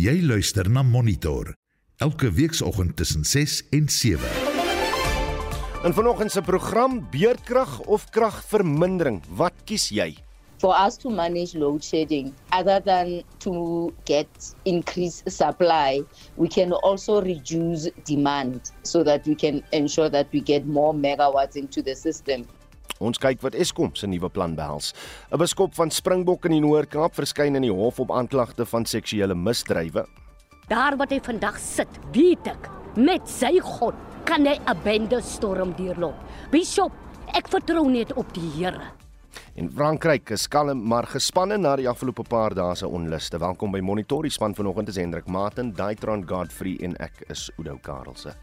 Jy luister na Monitor elke weekoggend tussen 6 en 7. In vanoggend se program beerdkrag of kragvermindering, wat kies jy? for us to manage load shedding, other than to get increased supply, we can also reduce demand so that we can ensure that we get more megawatts into the system. Ons kyk wat Eskom se nuwe plan behels. 'n Beskop van Springbok in die Noord-Kaap verskyn in die hof op aanklagte van seksuele misdrywe. Daar wat hy vandag sit, weet ek, met sy God kan hy 'n bende storm deurloop. Bishop, ek vertrou net op die Here. En Frankryk is kalm maar gespanne na die afgelope paar dae se onluste. Welkom by Monitor. Die span vanoggend is Hendrik Martin, Daitron Godfrey en ek is Udo Karelse.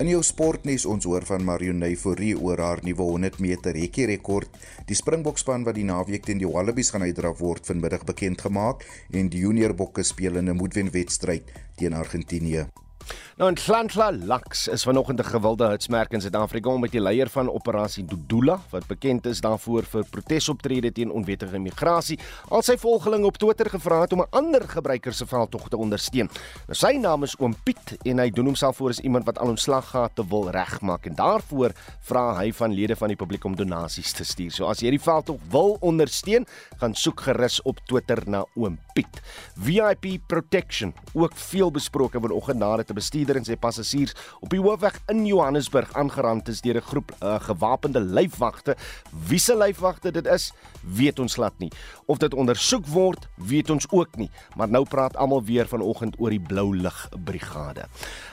In jou sportnuus ons hoor van Marion Neyforie oor haar nuwe 100 meter hekkie rekord. Die Springbokspan wat die naweek teen die Wallabies gaan uitdraf word, vanmiddag bekend gemaak en die junior bokke speel in 'n moedwen-wedstryd teen Argentinië. Nou in Tlantla Laks is vanoggend 'n gewilde hitsmerk in Suid-Afrika omdat die leier van operasie Dudula, wat bekend is daarvoor vir protesoptrede teen onwettige migrasie, al sy volgelinge op Twitter gevra het om 'n ander gebruiker se veldtog te ondersteun. Nou sy naam is Oom Piet en hy doen homself voor as iemand wat al ontslaggate wil regmaak en daarvoor vra hy van lede van die publiek om donasies te stuur. So as jy die veldtog wil ondersteun, gaan soek gerus op Twitter na Oom Piet. VIP Protection, ook veel besproke vanoggend nadat bestuurder en sy passasiers op die hoofweg in Johannesburg aangerand is deur 'n groep uh, gewapende lyfwagte. Wie se lyfwagte dit is, weet ons glad nie. Of dit ondersoek word, weet ons ook nie. Maar nou praat almal weer vanoggend oor die blou lig brigade.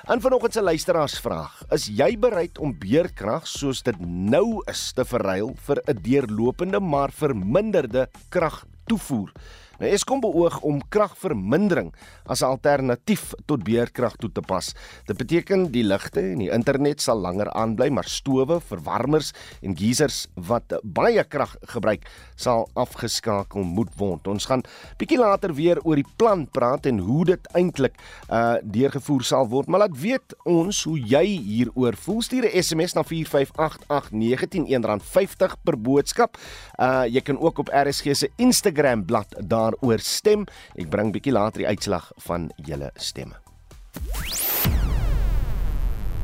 In vanoggend se luisteraarsvraag, is jy bereid om beerkrag soos dit nou is te verruil vir 'n deurlopende maar verminderde krag toevoer? Nou Eskom beoog om kragvermindering as 'n alternatief tot beerkrag toe te pas. Dit beteken die ligte en die internet sal langer aanbly, maar stowwe, verwarmers en geysers wat baie krag gebruik, sal afgeskakel moet word. Ons gaan bietjie later weer oor die plan praat en hoe dit eintlik uh deurgevoer sal word. Maar laat weet ons hoe jy hieroor voel. Stuur 'n SMS na 4588919 R50 per boodskap. Uh jy kan ook op RSG se Instagram bladsy daar daaroor stem. Ek bring bietjie later die uitslag van julle stemme.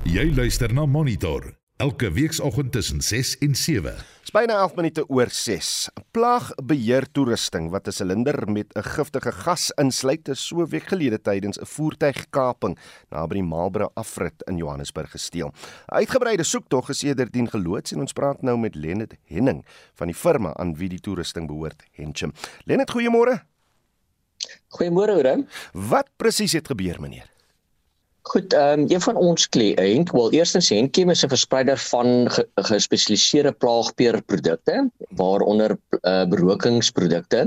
Jy luister na Monitor elke weekoggend tussen 6 en 7. Byna 11 minute oor 6. 'n Plaagbeheer toerusting wat 'n silinder met 'n giftige gas insluit, is so week gelede tydens 'n voertuigkaping naby die Marlborough afrit in Johannesburg gesteel. 'n Uitgebreide soektog is sedertdien geloods en ons praat nou met Lenet Henning van die firma aan wie die toerusting behoort, Henchum. Lenet, goeiemôre. Goeiemôre, Rem. Wat presies het gebeur, meneer? Goed, ehm um, een van ons kliënt, wel eerstens Henkem is 'n verspreider van ge, gespesialiseerde plaagbeerprodukte, waaronder uh, berokingsprodukte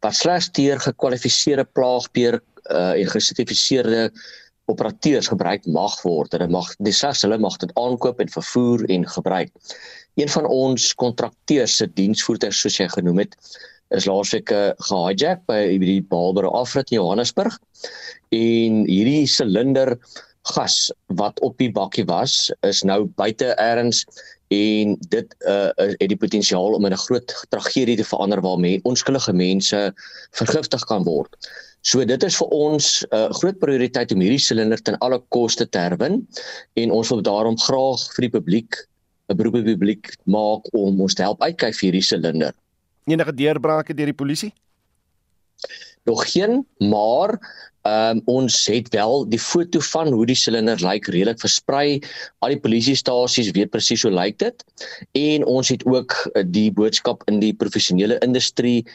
wat slegs deur gekwalifiseerde plaagbeer uh, en gesertifiseerde operateurs gebruik mag word. Hulle mag slegs hulle mag dit aankoop en vervoer en gebruik. Een van ons kontrakteurs se diensvoertuig soos jy genoem het, is laasweek gehijack by die Baalbare afrit in Johannesburg en hierdie silinder gas wat op die bakkie was is nou buite erns en dit uh, het die potensiaal om in 'n groot tragedie te verander waarmee onskuldige mense vergiftig kan word. So dit is vir ons 'n uh, groot prioriteit om hierdie silinder ten alle koste te herwin en ons wil daarom graag vir die publiek 'n beroep op die publiek maak om ons te help uitkyk vir hierdie silinder enige deurbrake deur die polisie? Nog geen, maar ehm um, ons het wel die foto van hoe die silinder lyk redelik versprei. Al die polisiestasies weet presies hoe lyk dit. En ons het ook eh, die boodskap in die professionele industrie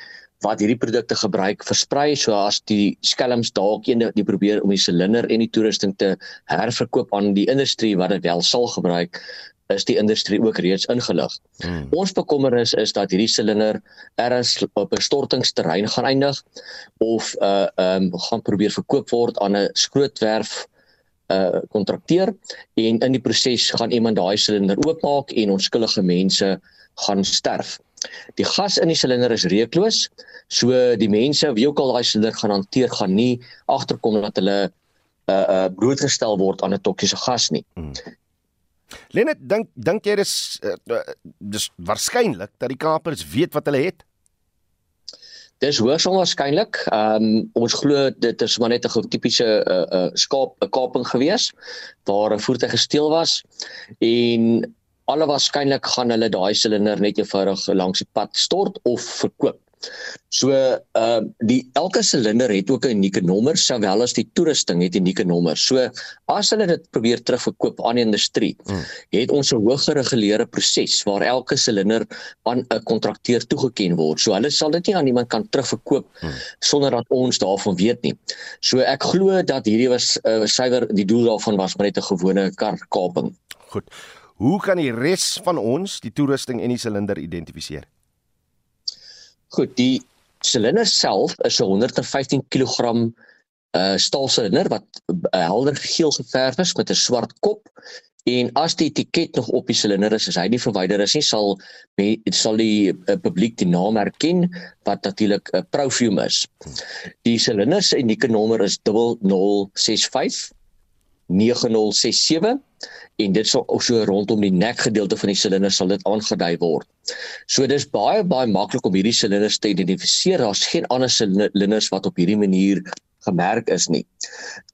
wat hierdie produkte gebruik versprei so as die skelms dalk een die probeer om die silinder en die toerusting te herverkoop aan die industrie wat dit wel sal gebruik is die industrie ook reeds ingelig. Hmm. Ons bekommernis is dat hierdie silinder erns op 'n stortingsterrein gaan eindig of uh ehm um, gaan probeer verkoop word aan 'n skrootwerf uh kontrakteur en in die proses gaan iemand daai silinder oopmaak en onskuldige mense gaan sterf. Die gas in die silinder is reukloos, so die mense wie ook al daai silinder gaan hanteer gaan nie agterkom dat hulle uh uh blootgestel word aan 'n toksiese gas nie. Hmm. Lenet, dink dink jy dis uh, dis waarskynlik dat die kapers weet wat hulle het? Dis hoogs onwaarskynlik. Ehm um, ons glo dit is maar net 'n tipiese 'n uh, uh, skaap 'n kaping gewees waar 'n voertuig gesteel was en alle waarskynlik gaan hulle daai silinder net eenvoudig langs die pad stort of verkoop. So ehm uh, die elke silinder het ook 'n unieke nommer sowel as die toerusting het 'n unieke nommer. So as hulle dit probeer terugverkoop aan die industrie, hmm. het ons 'n hoë gereguleerde proses waar elke silinder aan 'n kontrakteur toegeken word. So hulle sal dit nie aan iemand kan terugverkoop hmm. sonder dat ons daarvan weet nie. So ek glo dat hierdie was uh, suiwer die doel daarvan was maar net 'n gewone karkaping. Goed. Hoe kan die res van ons die toerusting en die silinder identifiseer? Goed, die silinder self is 'n 115 kg uh staalsilinder wat uh, helder geel geverf is met 'n swart kop en as die etiket nog op die silinder is, as hy nie verwyder is nie, sal dit sal die uh, publiek die naam herken wat natuurlik 'n uh, Profume is. Die silinder se unieke nommer is 0065 9067 en dit sal so rondom die nekgedeelte van die silinder sal dit aangedui word. So dis baie baie maklik om hierdie silinders te identifiseer. Daar's geen ander silinders wat op hierdie manier gemerk is nie.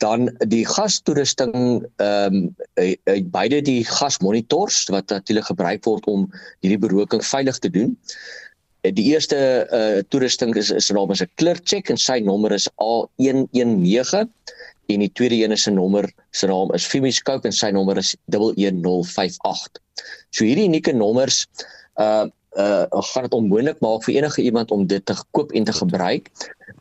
Dan die gastoerusting ehm um, beide die gasmonitors wat natuurlik gebruik word om hierdie beroking veilig te doen. Die eerste uh toerusting is is naam is 'n clear check en sy nommer is A119 en die tweede een is 'n nommer se naam is Fimiscope en sy nommer is 11058. So hierdie unieke nommers uh uh gaan dit onmoontlik maak vir enige iemand om dit te koop en te gebruik.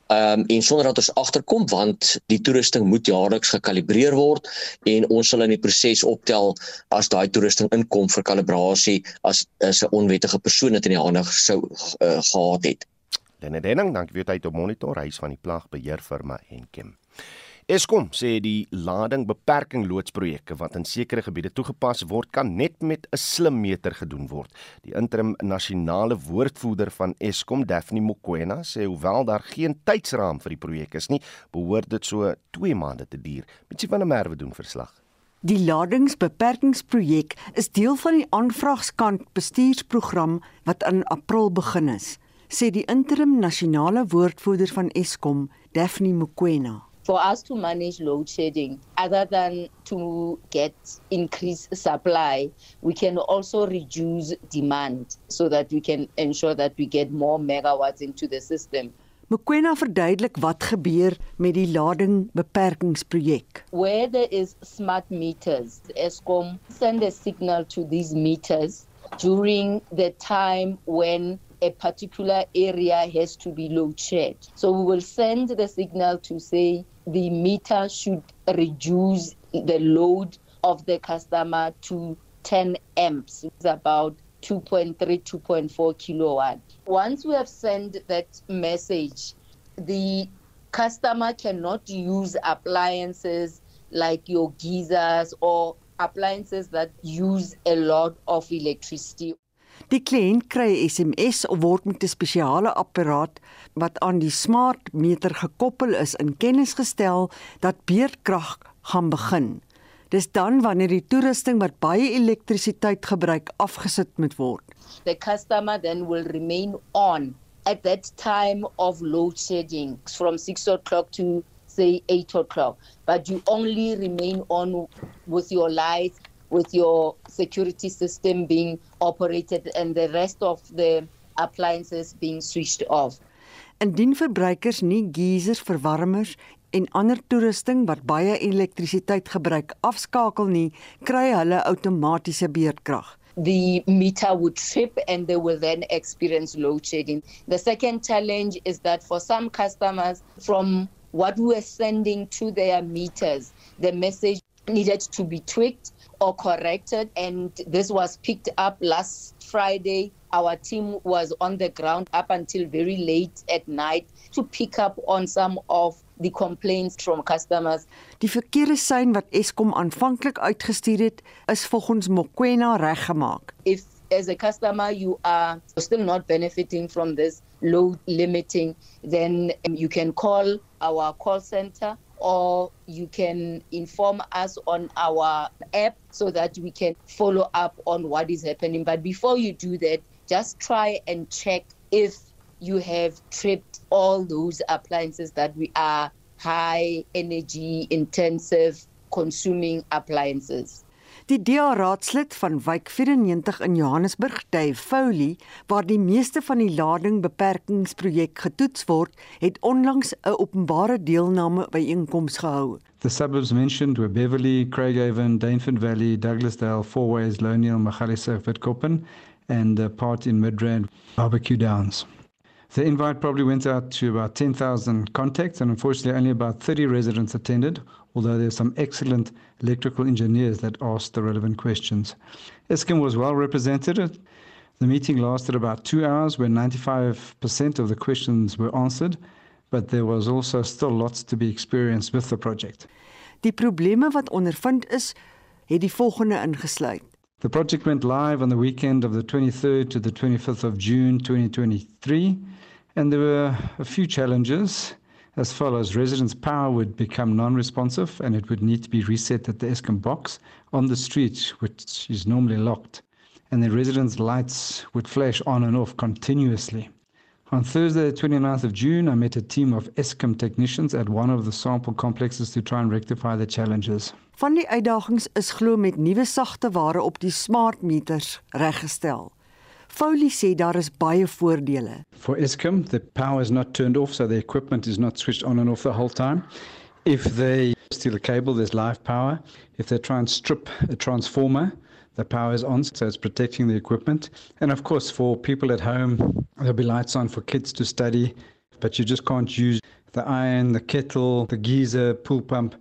Um en sonder dat ons agterkom want die toerusting moet jaarliks gekalibreer word en ons sal in die proses optel as daai toerusting inkom vir kalibrasie as 'n onwettige persoon dit in die hande sou uh, gehad het. Denne denning, dankie vir u tyd op monitor huis van die plagbeheer firma Enkem. Eskom sê die lading beperking loodsprojekte wat in sekere gebiede toegepas word kan net met 'n slim meter gedoen word. Die interim nasionale woordvoerder van Eskom, Daphne Mokoena, sê hoewel daar geen tydsraam vir die projek is nie, behoort dit so 2 maande te duur. Mitsi van der Merwe doen verslag. Die ladingsbeperkingsprojek is deel van die aanvragskant bestuursprogram wat in April begin is, sê die interim nasionale woordvoerder van Eskom, Daphne Mokoena for us to manage load shedding, other than to get increased supply, we can also reduce demand so that we can ensure that we get more megawatts into the system. Mokwena verduidelik wat gebeur met die lading beperkingsprojek. Where there is smart meters, Eskom send a signal to these meters during the time when a particular area has to be load shed. So we will send the signal to say the meter should reduce the load of the customer to 10 amps. It's about 2.3, 2.4 kilowatt. Once we have sent that message, the customer cannot use appliances like your geysers or appliances that use a lot of electricity. Die kliënt kry 'n SMS of word met 'n spesiale apparaat wat aan die smart meter gekoppel is in kennis gestel dat beurtkrag gaan begin. Dis dan wanneer die toerusting wat baie elektrisiteit gebruik afgesit moet word. The customer then will remain on at that time of load shedding from 6 o'clock to say 8 o'clock but you only remain on with your lights with your security system being operated and the rest of the appliances being switched off. Indien verbruikers nie geysers, verwarmers en ander toerusting wat baie elektrisiteit gebruik afskakel nie, kry hulle outomatiese beurtkrag. The meter would trip and they will then experience load shedding. The second challenge is that for some customers from what we are sending to their meters, the message needed to be tweaked or corrected. And this was picked up last Friday. Our team was on the ground up until very late at night to pick up on some of the complaints from customers. Die verkeerde sein wat Eskom aanvanklik uitgestuur het, is volgens Mokwena reggemaak. If as a customer you are still not benefiting from this load limiting, then you can call our call center or you can inform us on our app so that we can follow up on what is happening. But before you do that, just try and check if you have tripped all those appliances that we are high energy intensive consuming appliances. Die DA raadslid van Wyk 94 in Johannesburg, Dave Foley, waar die meeste van die lading beperkingsprojek getoets word, het onlangs 'n openbare deelname byeenkoms gehou. The suburbs mentioned were Beverly, Craighaven, Dainford Valley, Douglasdale, Fourways, Loneal, Magaliesberg, Witkoppen and a part in Midrand, Barbecue Downs. The invite probably went out to about 10,000 contacts, and unfortunately, only about 30 residents attended, although there are some excellent electrical engineers that asked the relevant questions. Eskom was well represented. The meeting lasted about two hours, where 95% of the questions were answered, but there was also still lots to be experienced with the project. Die probleme wat ondervind is, het die volgende ingesluit. The project went live on the weekend of the 23rd to the 25th of June 2023, and there were a few challenges as follows residents' power would become non responsive and it would need to be reset at the Eskom box on the street, which is normally locked, and the residents' lights would flash on and off continuously. On Thursday, the 29th of June, I met a team of Eskom technicians at one of the sample complexes to try and rectify the challenges. Van die uitdagings is glo met nuwe sagte ware op die smart meters reggestel. Foley sê daar is baie voordele. For Eskom, the power is not turned off, so the equipment is not switched on and off the whole time. If they steal a cable, there's live power. If they try and strip a transformer, the power is on, so it's protecting the equipment. And of course, for people at home, there'll be lights on for kids to study, but you just can't use the iron, the kettle, the geyser, pool pump.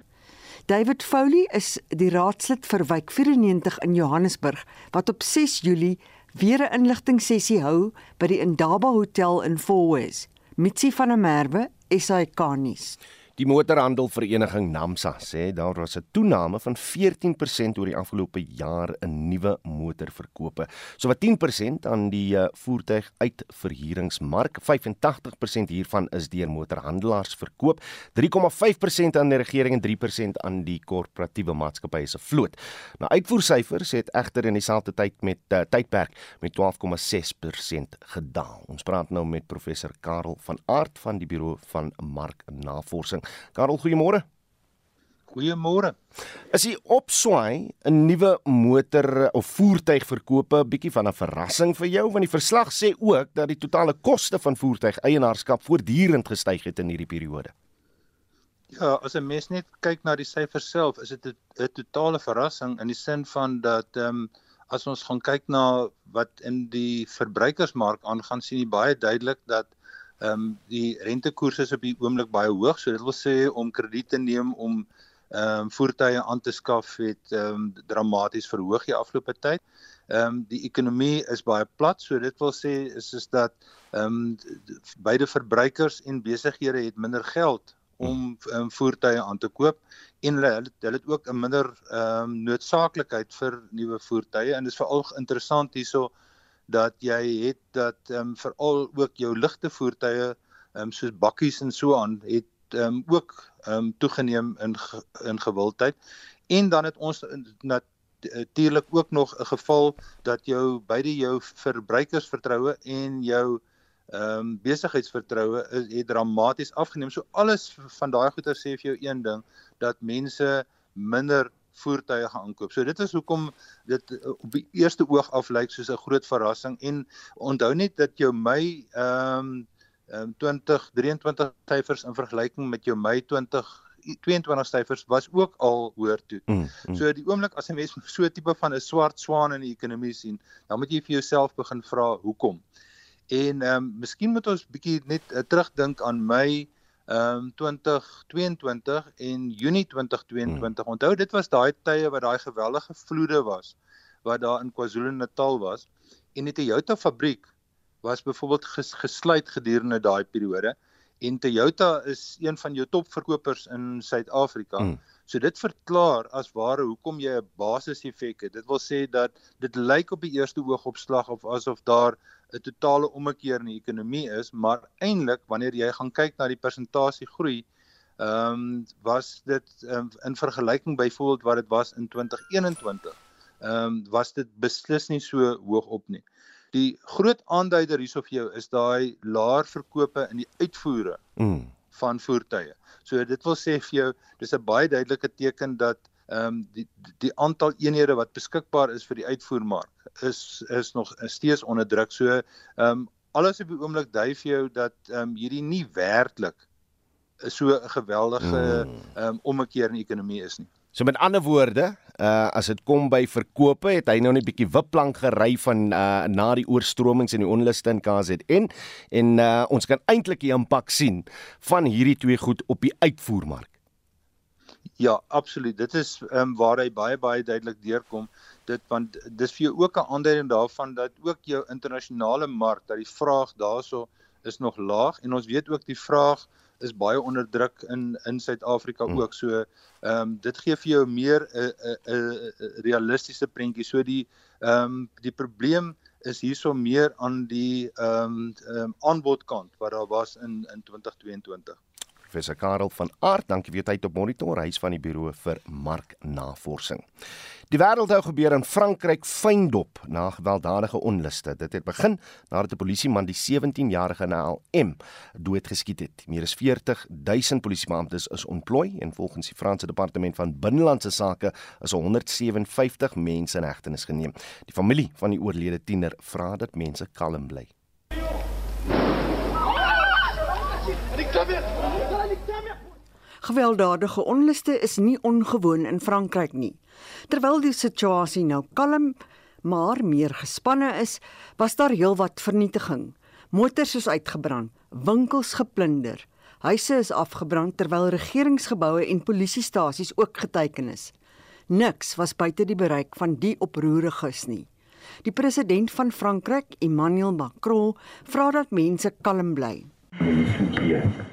David Foley is die raadslid vir Wyk 94 in Johannesburg wat op 6 Julie weer 'n inligtingsessie hou by die Indaba Hotel in Fourways. Mitsi van der Merwe, SAK nuus. Die motorhandelvereniging NAMSA sê daar was 'n toename van 14% oor die afgelope jaar in nuwe motorverkope. So wat 10% aan die uh, voertuig uitverhuuringsmark, 85% hiervan is deur motorhandelaars verkoop, 3,5% aan die regering en 3% aan die korporatiewe maatskappye se vloot. Nou uitvoersyfers het egter in dieselfde tyd met uh, tydperk met 12,6% gedaal. Ons praat nou met professor Karel van Aart van die Buro van Marknavorsing. Karel, goeiemôre. Goeiemôre. Is die opswaai 'n nuwe motor of voertuigverkope bietjie van 'n verrassing vir jou want die verslag sê ook dat die totale koste van voertuig-eienaarskap voortdurend gestyg het in hierdie periode. Ja, as 'n mens net kyk na die syfers self, is dit 'n totale verrassing in die sin van dat ehm um, as ons gaan kyk na wat in die verbruikersmark aangaan, sien jy baie duidelik dat ehm um, die rentekoerse is op die oomblik baie hoog, so dit wil sê om krediet te neem om ehm um, voertuie aan te skaf het ehm um, dramaties verhoog die afgelope tyd. Ehm um, die ekonomie is baie plat, so dit wil sê is is dat ehm um, beide verbruikers en besighede het minder geld om um, voertuie aan te koop en hulle hulle het ook 'n minder ehm um, noodsaaklikheid vir nuwe voertuie en dit is veral interessant hierso dat jy het dat ehm um, veral ook jou ligte voertuie ehm um, soos bakkies en so aan het ehm um, ook ehm um, toegeneem in in gewildheid en dan het ons natuurlik ook nog 'n geval dat jou beide jou verbruikersvertroue en jou ehm um, besigheidsvertroue het dramaties afgeneem. So alles van daai goeie sê vir jou een ding dat mense minder voertuie gaan aankoop. So dit is hoekom dit uh, op die eerste oog af lyk soos 'n groot verrassing en onthou net dat jou my ehm um, um, 2023 syfers in vergelyking met jou Mei 2022 syfers was ook al hoër toe. Mm, mm. So die oomblik as 'n mens so tipe van 'n swart swaan in die ekonomie sien, dan moet jy vir jouself begin vra hoekom. En ehm um, miskien moet ons bietjie net uh, terugdink aan Mei ehm um, 2022 en Junie 2022. Mm. Onthou dit was daai tye wat daai geweldige vloede was wat daar in KwaZulu-Natal was en die Toyota fabriek was byvoorbeeld ges, gesluit gedurende daai periode en Toyota is een van jou topverkopers in Suid-Afrika. Mm. So dit verklaar as ware hoekom jy 'n basiseffek het. Dit wil sê dat dit lyk op die eerste oogopslag of asof daar 'n totale ommekeer in die ekonomie is, maar eintlik wanneer jy gaan kyk na die persentasie groei, ehm um, was dit um, in vergelyking byvoorbeeld wat dit was in 2021, ehm um, was dit beslis nie so hoog op nie. Die groot aanduider hierso vir jou is daai laer verkope in die uitvoere mm. Van voertuie. So dit wil sê vir jou dis 'n baie duidelike teken dat ehm um, die die aantal eenhede wat beskikbaar is vir die uitvoermark is is nog steeds onder druk. So ehm um, alles op die oomblik dui vir jou dat ehm um, hierdie nie werklik so 'n geweldige hmm. ehm um, ommekeer in die ekonomie is nie. So met ander woorde, uh as dit kom by verkope, het hy nou net 'n bietjie wipplank gery van uh na die oorstromings en die onluste in KZN en uh ons kan eintlik die impak sien van hierdie twee goed op die uitvoermark. Ja, absoluut. Dit is ehm um, waar hy baie baie duidelik deurkom dit want dis vir jou ook 'n aanduiding daarvan dat ook jou internasionale mark dat die vraag daarso is nog laag en ons weet ook die vraag is baie onder druk in in Suid-Afrika hmm. ook. So ehm um, dit gee vir jou meer 'n 'n 'n realistiese prentjie. So die ehm um, die probleem is hierso meer aan die ehm um, um, aanbodkant wat daar was in in 2022. Professor Karel van Aart, dankie jou tyd op Monitor, huis van die Buro vir Marknavorsing. Die wêreld hou gebeur in Frankryk fyndop na gewelddadige onluste. Dit het begin nadat 'n polisieman die 17-jarige NLM doodgeskiet het. Meer as 40 000 polisiebeamptes is ontplooi en volgens die Franse departement van binnelandse sake is 157 mense in hegtenis geneem. Die familie van die oorlede tiener vra dat mense kalm bly. Gewelddadige onluste is nie ongewoon in Frankryk nie. Terwyl die situasie nou kalm, maar meer gespanne is, was daar heelwat vernietiging. Motors is uitgebrand, winkels geplunder, huise is afgebrand terwyl regeringsgeboue en polisiestasies ook geteken is. Niks was buite die bereik van die oproeriges nie. Die president van Frankryk, Emmanuel Macron, vra dat mense kalm bly.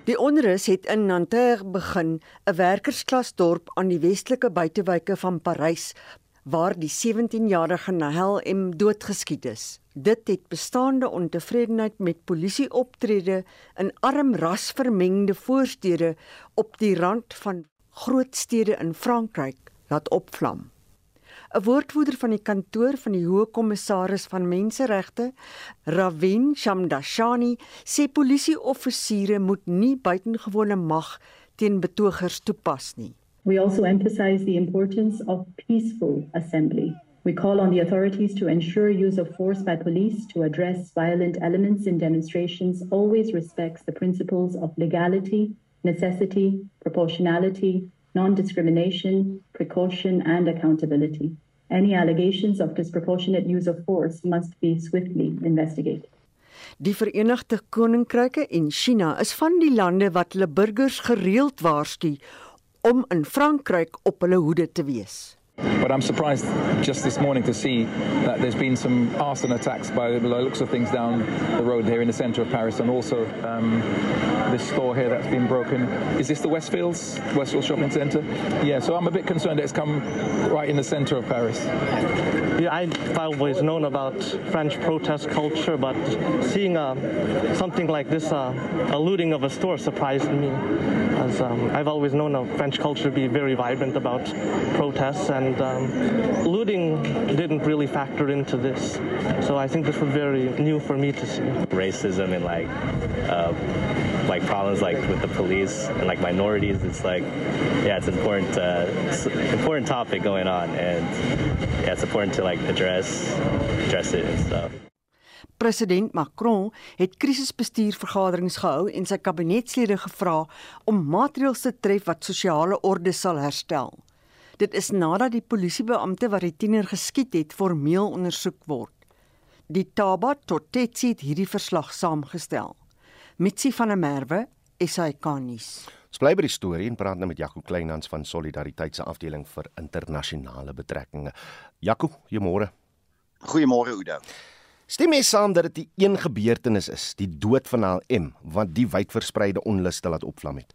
Die onrus het in Nanterre begin, 'n werkersklasdorp aan die westelike buitewyke van Parys waar die 17-jarige Nahel M doodgeskiet is. Dit het bestaande ontevredenheid met polisieoptrede in arm rasvermengde voorstede op die rand van groot stede in Frankryk laat opvlam. 'n woordvoerder van die kantoor van die hoë kommissaris van menseregte, Ravin Shamdashani, sê polisieoffisiere moet nie buitengewone mag teen betogers toepas nie. We also emphasize the importance of peaceful assembly. We call on the authorities to ensure use of force by police to address violent elements in demonstrations always respects the principles of legality, necessity, proportionality, non-discrimination, precaution, and accountability. Any allegations of disproportionate use of force must be swiftly investigated. Die Verenigde Koninkryke en China is van die lande wat hulle burgers gereeld waarsku om in Frankryk op hulle hoede te wees. But I'm surprised just this morning to see that there's been some arson attacks by the looks of things down the road here in the centre of Paris, and also um, this store here that's been broken. Is this the Westfields, Westfield Shopping Centre? Yeah, so I'm a bit concerned that it's come right in the centre of Paris. Yeah, I've always known about French protest culture, but seeing uh, something like this, uh, a looting of a store, surprised me. As um, I've always known of French culture to be very vibrant about protests and um, looting didn't really factor into this. So I think this was very new for me to see. Racism and like uh, like problems like with the police and like minorities. It's like yeah, it's important uh, important topic going on, and yeah, it's important to like address address it and stuff. President Macron het krisisbestuurvergaderings gehou en sy kabinetslede gevra om maatreëls te tref wat sosiale orde sal herstel. Dit is nadat die polisiebeampte wat die tiener geskiet het formeel ondersoek word. Die Taba Totetsi het hierdie verslag saamgestel. Mitsi van der Merwe, SAK-nuus. Ons bly by die storie en praat nou met Jaco Kleinhans van Solidariteit se afdeling vir internasionale betrekkinge. Jaco, goeiemôre. Goeiemôre Oudo. Stem jy saam dat dit 'n een gebeurtenis is, die dood van HM, wat die wydverspreide onluste laat opvlam het?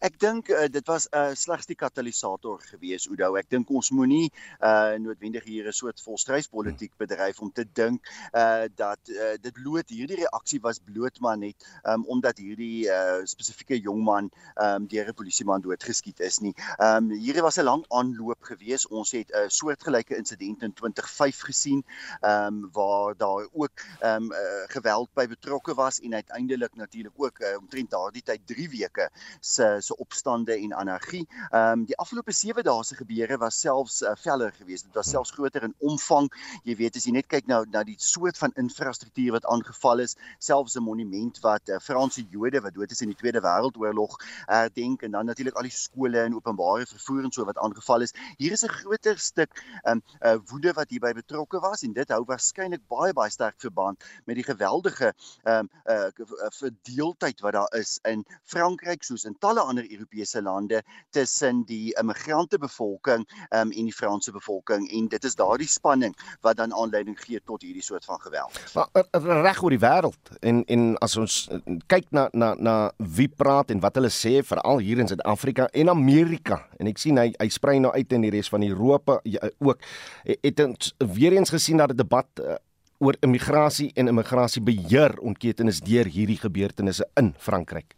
Ek dink uh, dit was uh, slegs die katalisator gewees Oudo. Ek dink ons moenie uh noodwendig hier 'n soort volstryspolitiek bedryf om te dink uh dat uh, dit bloot hierdie reaksie was bloot maar net um omdat hierdie uh spesifieke jong man um deur 'n polisieman doodgeskiet is nie. Um hier was 'n lang aanloop gewees. Ons het 'n uh, soortgelyke insident in 2005 gesien um waar daar ook um uh, geweld by betrokke was en uiteindelik natuurlik ook uh, omtrent daardie tyd 3 weke se se opstande en anargie. Ehm um, die afgelope 7 dae se gebeure was selfs uh, veller geweest. Dit was selfs groter in omvang. Jy weet as jy net kyk nou na die soort van infrastruktuur wat aangeval is, selfs 'n monument wat uh, Franse Jode wat dood is in die Tweede Wêreldoorlog herdenk en dan natuurlik al die skole en openbare vervoer en so wat aangeval is. Hier is 'n groter stuk ehm um, uh, woede wat hierby betrokke was en dit hou waarskynlik baie baie sterk verband met die geweldige ehm um, uh, verdeeldheid wat daar is in Frankryk soos in talle ander Europese lande tussen die immigrante bevolking um, en die Franse bevolking en dit is daardie spanning wat dan aanleiding gee tot hierdie soort van geweld. Maar eh, eh, reg oor die wêreld en en as ons eh, kyk na na na wie praat en wat hulle sê veral hier in Suid-Afrika en Amerika en ek sien hy hy sprei nou uit in die res van Europa ja, ook het ons weer eens gesien dat die debat uh, oor immigrasie en immigrasiebeheer ontketen is deur hierdie gebeurtenisse in Frankryk.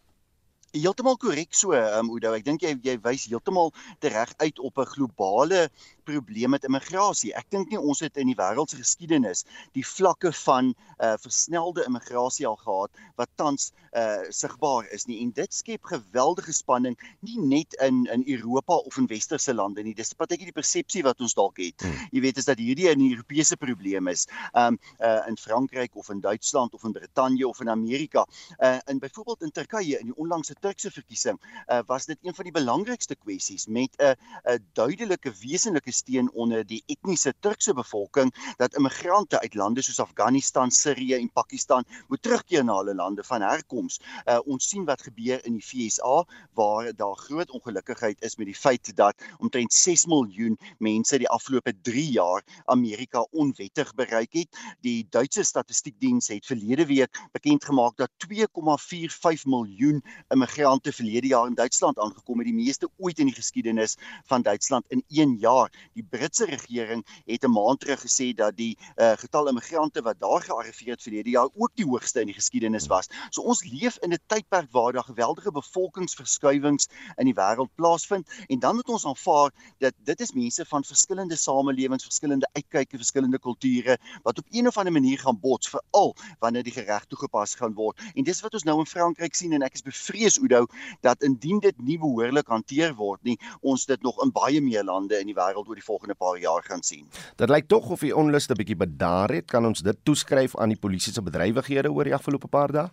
Heeltemal korrek so, um, Oudo. Ek dink jy jy wys heeltemal reg uit op 'n globale probleem met immigrasie. Ek dink nie ons het in die wêreld se geskiedenis die vlakke van uh versnelde immigrasie al gehad wat tans uh sigbaar is nie. En dit skep geweldige spanning nie net in in Europa of in westerse lande nie. Dis partykie die persepsie wat ons dalk het. Hmm. Jy weet is dat hierdie 'n Europese probleem is. Um uh in Frankryk of in Duitsland of in Brittanje of in Amerika. Uh in byvoorbeeld in Turkye in die onlangse Turkse verkiesing uh was dit een van die belangrikste kwessies met 'n 'n duidelike wesenlike steun onder die etniese Turkse bevolking dat immigrante uit lande soos Afghanistan, Sirië en Pakistan moet terugkeer na hulle lande van herkoms. Uh, ons sien wat gebeur in die FSA waar daar groot ongelukkigheid is met die feit dat omtrent 6 miljoen mense die afgelope 3 jaar Amerika onwettig bereik het. Die Duitse statistiekdiens het verlede week bekend gemaak dat 2,45 miljoen immigrante verlede jaar in Duitsland aangekom het, die meeste ooit in die geskiedenis van Duitsland in 1 jaar. Die Britse regering het 'n maand terug gesê dat die uh, getal immigrante wat daar gearriveer het verlede jaar ook die hoogste in die geskiedenis was. So ons leef in 'n tydperk waar daar geweldige bevolkingsverskuiwings in die wêreld plaasvind en dan moet ons aanvaar dat dit is mense van verskillende samelewings, verskillende uitkyke, verskillende kulture wat op een of ander manier gaan bots veral wanneer die gereg toegepas gaan word. En dis wat ons nou in Frankryk sien en ek is bevrees Oudo dat indien dit nie behoorlik hanteer word nie, ons dit nog in baie meer lande in die wêreld oor die volgende paar jaar gaan sien. Dit lyk tog of die onluste bietjie bedaar het. Kan ons dit toeskryf aan die polisie se bedrywighede oor die afgelope paar dae?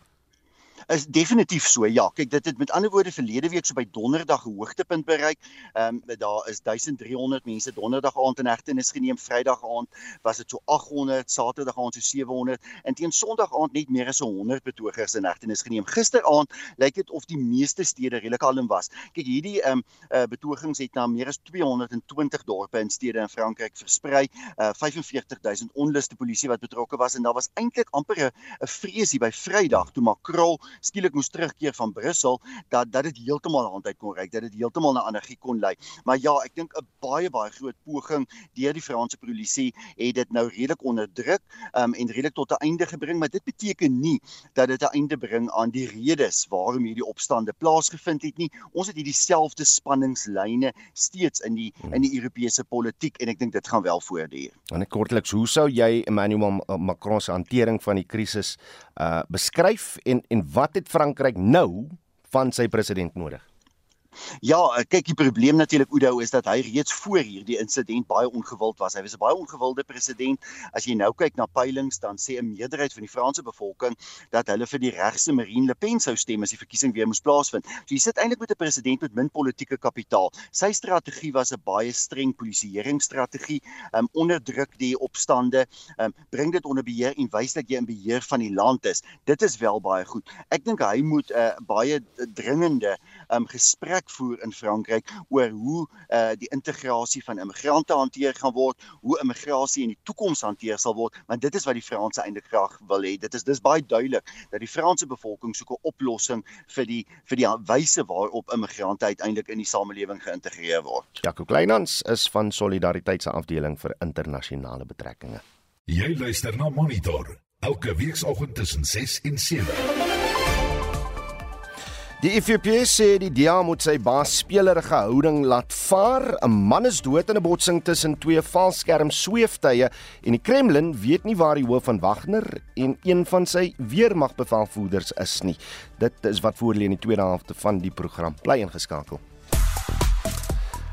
Is definitief so. Ja, kyk, dit het met ander woorde verlede week so by donderdag 'n hoogtepunt bereik. Ehm um, daar is 1300 mense donderdag aand in hegtenis geneem. Vrydag aand was dit so 800, Saterdag aand so 700 en teen Sondag aand net meer as 100 betogers in hegtenis geneem. Gisteraand lyk dit of die meeste stede redelik kalm was. Kyk, hierdie ehm um, uh, betogings het na meer as 220 dorpe en stede in Frankryk versprei. Uh, eh, 45000 onluste polisie wat betrokke was en daar was eintlik amper 'n vrees hier by Vrydag toe Macron skielik moes terugkeer van Brussel dat dat dit heeltemal aan uit kon ry, dat dit heeltemal na energie kon lei. Maar ja, ek dink 'n baie baie groot poging deur die Franse polisie het dit nou redelik onderdruk um, en redelik tot 'n einde gebring, maar dit beteken nie dat dit 'n einde bring aan die redes waarom hierdie opstande plaasgevind het nie. Ons het hierdie selfde spanningslyne steeds in die in die Europese politiek en ek dink dit gaan wel voortduur. En kortliks, hoe sou jy Emmanuel Macron se hantering van die krisis uh beskryf en en wat het Frankryk nou van sy president nodig? Ja, eh, kyk die probleem natuurlik Oudo is dat hy reeds voor hierdie insident baie ongewild was. Hy was 'n baie ongewilde president. As jy nou kyk na peilings dan sê 'n meerderheid van die Franse bevolking dat hulle vir die regse Marine Le Pen sou stem as die verkiesing weer moes plaasvind. So jy sit eintlik met 'n president met min politieke kapitaal. Sy strategie was 'n baie streng polisieeringsstrategie, um onderdruk die opstande, um bring dit onder beheer en wys dat jy in beheer van die land is. Dit is wel baie goed. Ek dink hy moet 'n uh, baie dringende um gesprek gesprek voer in Frankryk oor hoe uh die integrasie van immigrante hanteer gaan word, hoe immigrasie in die toekoms hanteer sal word, want dit is wat die Franse eintlik graag wil hê. Dit is dis baie duidelik dat die Franse bevolking soek 'n oplossing vir die vir die wyse waarop immigrante uiteindelik in die samelewing geïntegreer word. Jaco Kleinhans is van Solidariteit se afdeling vir internasionale betrekkinge. Jy luister na Monitor elke weekoggend tussen 6 en 7. Die IFP sê die DA moet sy baas spelerige houding laat vaar. 'n Man is dood in 'n botsing tussen twee valskerm sweeftuie en die Kremlin weet nie waar die hoof van Wagner en een van sy weermagbevelvoerders is nie. Dit is wat voor lê in die tweede helfte van die program. Bly ingeskakel.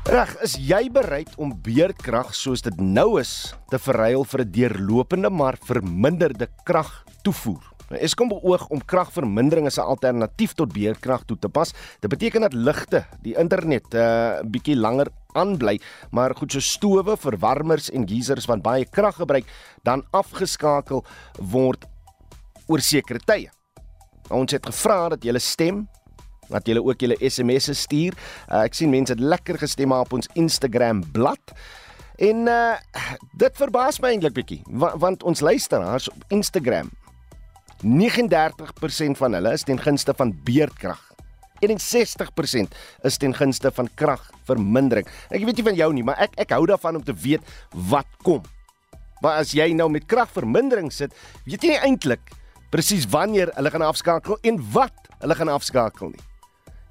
Reg, is jy bereid om beerdkrag soos dit nou is te verruil vir 'n deurlopende maar verminderde krag toevoer? Nou Eskom beoog om kragvermindering as 'n alternatief tot beerkrag toe te pas. Dit beteken dat ligte, die internet 'n uh, bietjie langer aanbly, maar goed so stowe, verwarmers en geysers wat baie krag gebruik, dan afgeskakel word oor sekere tye. Nou, ons het gevra dat julle stem dat julle ook julle SMS'e stuur. Uh, ek sien mense het lekker gestem op ons Instagram bladsy. En uh dit verbaas my eintlik bietjie want, want ons luisteraars op Instagram 39% van hulle is ten gunste van beerdkrag. 61% is ten gunste van kragvermindering. Ek weet nie van jou nie, maar ek ek hou daarvan om te weet wat kom. Maar as jy nou met kragvermindering sit, weet jy nie eintlik presies wanneer hulle gaan afskakel en wat hulle gaan afskakel nie.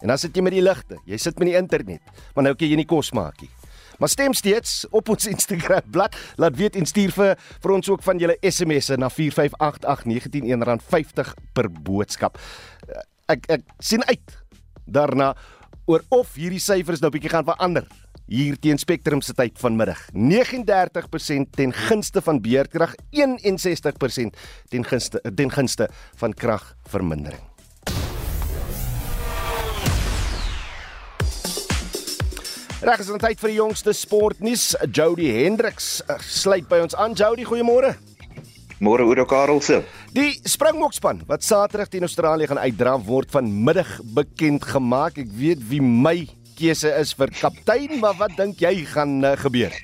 En dan sit jy met die ligte, jy sit met die internet, maar nou kan jy nie kos maak nie. Maar stem steeds op ons Instagram bladsy. Laat weet en stuur vir vir ons ook van julle SMS'e na 4588919 R50 per boodskap. Eh, ek ek sien uit daarna oor of hierdie syfers nou bietjie gaan verander hier teen Spectrum se tyd vanmiddag. 39% ten gunste van beerkrag, 61% ten gunste ten gunste van kragvermindering. Reg is dit tyd vir die jongste sportnuus. Jody Hendriks uh, sluit by ons aan. Jody, goeiemôre. Môre Oudo Karelse. Die Springbokspan wat Saterdag teen Australië gaan uitdra word vanmiddag bekend gemaak. Ek weet wie my keuse is vir kaptein, maar wat dink jy gaan uh, gebeur?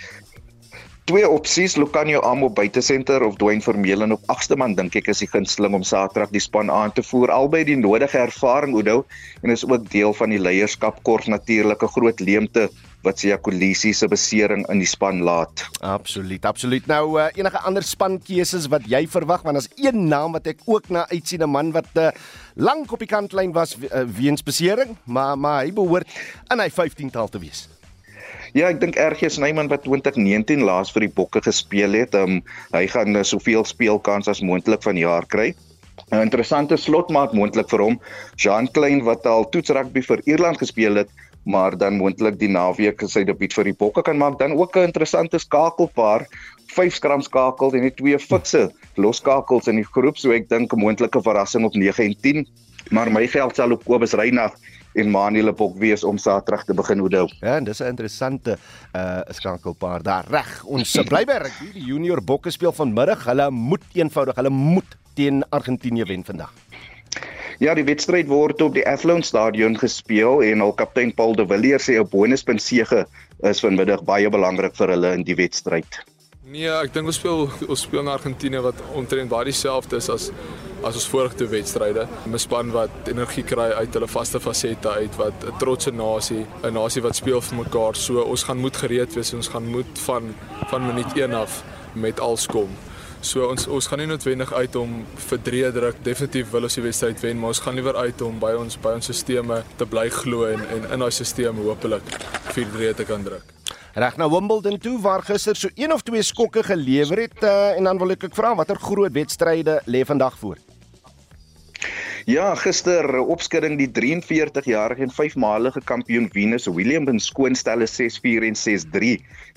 Twee opsies, Lucanio Amo buite senter of Dwayne Vermeulen op agste man dink ek is die gunsteling om Saterdag die span aan te voer. Albei die nodige ervaring Oudo en is ook deel van die leierskap kort natuurlike groot leemte wat Sia Kolisi se besering in die span laat. Absoluut, absoluut. Nou uh, enige ander spankeuses wat jy verwag want as een naam wat ek ook na uitsien 'n man wat uh, lank op die kantlyn was uh, weens besering, maar maar hy behoort in hy 15tal te wees. Ja, ek dink RG Snyman wat 2019 laas vir die Bokke gespeel het, um, hy gaan uh, soveel speelkans as moontlik van jaar kry. 'n Interessante slotmaat moontlik vir hom, Jean Klein wat al toetsrugby vir Ierland gespeel het, maar dan moontlik die naweek sy debuut vir die Bokke kan maak. Dan ook 'n interessante skakelpaar, vyf skram skakels en net twee fikse loskakels in die groep, so ek dink 'n moontlike verrassing op 9 en 10. Maar my geld sal op Kobus Reinagh en Manuel Bok wees om Saterdag te begin hoedou. Ja, en dis 'n interessante uh skakelpaar daar reg. Ons bly by rugby. Die junior Bokke speel vanmiddag. Hulle moet eenvoudig, hulle moet teen Argentinië wen vandag. Ja, die wedstryd word op die Athlone Stadion gespeel en al kaptein Paul de Villiers sê 'n bonuspunt sege is vanmiddag baie belangrik vir hulle in die wedstryd. Nee, ek dink ons speel ons speel na Argentinië wat omtrent baie dieselfde is as as ons vorige wedstryde. 'n Span wat energie kry uit hulle vaste fasette uit wat 'n trotse nasie, 'n nasie wat speel vir mekaar. So ons gaan moet gereed wees en ons gaan moet van van minuut 1 af met alles kom. So ons ons gaan nie noodwendig uit om vir drie druk definitief wil ons die wedstryd wen, maar ons gaan liewer uit om by ons by ons stelsels te bly glo en en in daai stelsel hopelik vir drie te kan druk. Reg nou Wimbledon toe waar gister so een of twee skokke gelewer het uh, en dan wil ek ek vra watter groot wedstryde lê vandag voor? Ja, gister opskudding die 43-jarige en 5-malige kampioen Venus Williams skoonstelle 6-4 en 6-3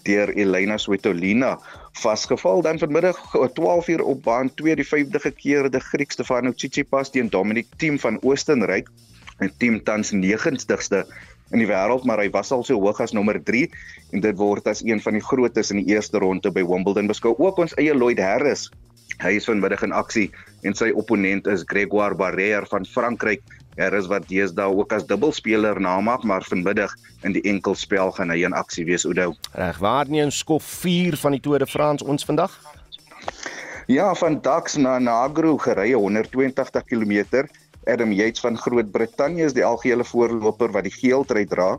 deur Elena Svitolina vasgeval dan vanmiddag 12 uur op baan 2 die 5de gekeerde Griek Stefano Tsitsipas teen Dominic Thiem van Oostenryk en Thiem tans 90ste in die wêreld maar hy was al so hoog as nommer 3 en dit word as een van die grootes in die eerste ronde by Wimbledon beskou ook ons eie Lloyd Harris Hy is vanmiddag in aksie en sy opponent is Grégoire Barrère van Frankryk. Hy is wat deesdae ook as dubbelspeler namaak, maar vanmiddag in die enkelspel gaan hy in aksie wees, Oudo. Reg, waar nie 'n skof 4 van die Tour de France ons vandag? Ja, van Dax na Nagro gery 182 km. Adam Yates van Groot-Brittanje is die algehele voorloper wat die geel trui dra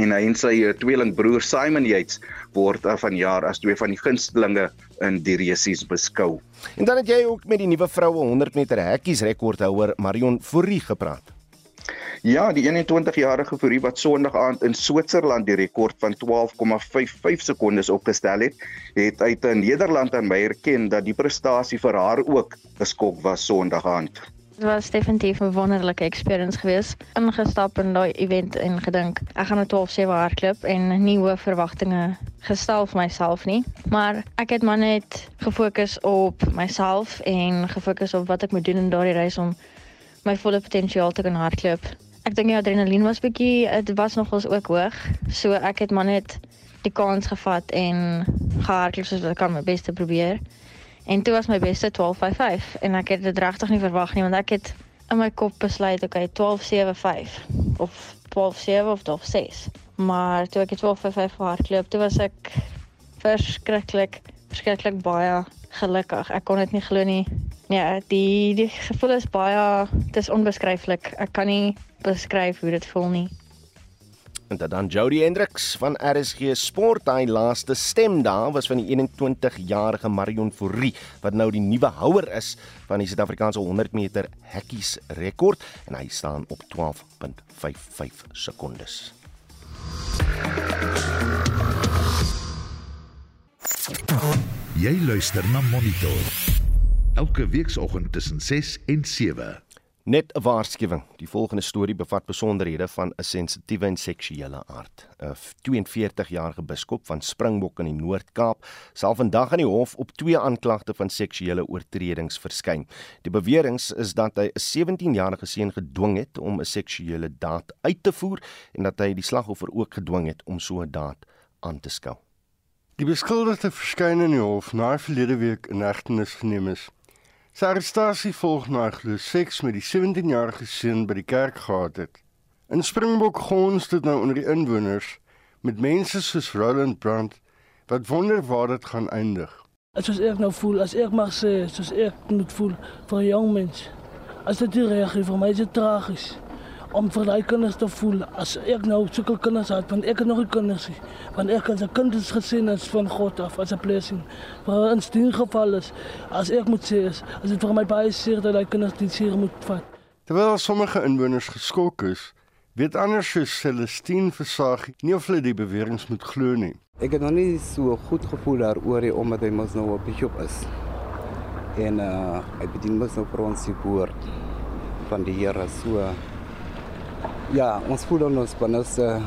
en hy en sy eh, tweelingbroer Simon Yates word uh, vanjaar as twee van die gunstelinge in die resies beskou. En dan het jy ook met die nuwe vroue 100 meter hekkies rekordhouer Marion Fourie gepraat. Ja, die 21-jarige Fourie wat Sondag aand in Switserland die rekord van 12,55 sekondes opgestel het, het uit Nederland aan my erken dat die prestasie vir haar ook 'n skok was Sondag aand. Dit was definitief 'n wonderlike experience geweest. Ingestap in daai event en gedink, ek gaan 'n 12-7 hardloop en nie hoë verwagtinge gestel vir myself nie, maar ek het maar net gefokus op myself en gefokus op wat ek moet doen in daardie reis om my volle potensiaal te kan hardloop. Ek dink die adrenalien was bietjie, dit was nogals ook hoog, so ek het maar net die kans gevat en soos wat ek kan my bes te probeer. En toe was my beste 1255 en ek het dit regtig nie verwag nie want ek het in my kop besluit okay 1275 of 127 of 126. Maar toe ek 1255 hardloop, toe was ek verskriklik verskriklik baie gelukkig. Ek kon dit nie glo nie. Ja, die die gevoel is baie dis onbeskryflik. Ek kan nie beskryf hoe dit voel nie. En dan Jody Hendricks van RSG Sport, hy laaste stem daar was van die 21-jarige Marion Fourie wat nou die nuwe houer is van die Suid-Afrikaanse 100 meter hekkies rekord en hy staan op 12.55 sekondes. Jy luister na Monitor. Elke weekoggend tussen 6 en 7. Net 'n waarskuwing. Die volgende storie bevat besonderhede van 'n sensitiewe en seksuele aard. 'n 42-jarige biskop van Springbok in die Noord-Kaap sal vandag aan die hof op twee aanklagte van seksuele oortredings verskyn. Die bewering is dat hy 'n 17-jarige seun gedwing het om 'n seksuele daad uit te voer en dat hy die slagoffer ook gedwing het om so 'n daad aan te skou. Die beskuldigde verskyn in die hof na verlede week in hegtenis geneem is. Sy arrestasie volg na glo seks met die 17-jarige seun by die kerk gehad het. In Springbok gons dit nou onder die inwoners met mense soos Roland Brandt wat wonder waar dit gaan eindig. As ek nou voel, as ek mag sê, soos ek moet voel vir 'n jong mens. As dit reg is vir my is dit tragies om vir daai kinders te voel as ek nou sulke kinders het want ek het nog nie kinders nie want ek as 'n kind is gesien as van God af as 'n blessing. Maar in steen geval is as ek moet sê is as dit vir my baie seer dat daai kinders dit seer moet vat. Terwyl sommige inwoners geskok is weet anders soos Celestine Versag nie of hulle die beweringe moet glo nie. Ek het nog nie so goed gevoel daaroor nie omdat hy mos nou op die is. En uh, hy bedien mos nou vir ons die woord van die Here so Ja, ons voel ons binnes uh,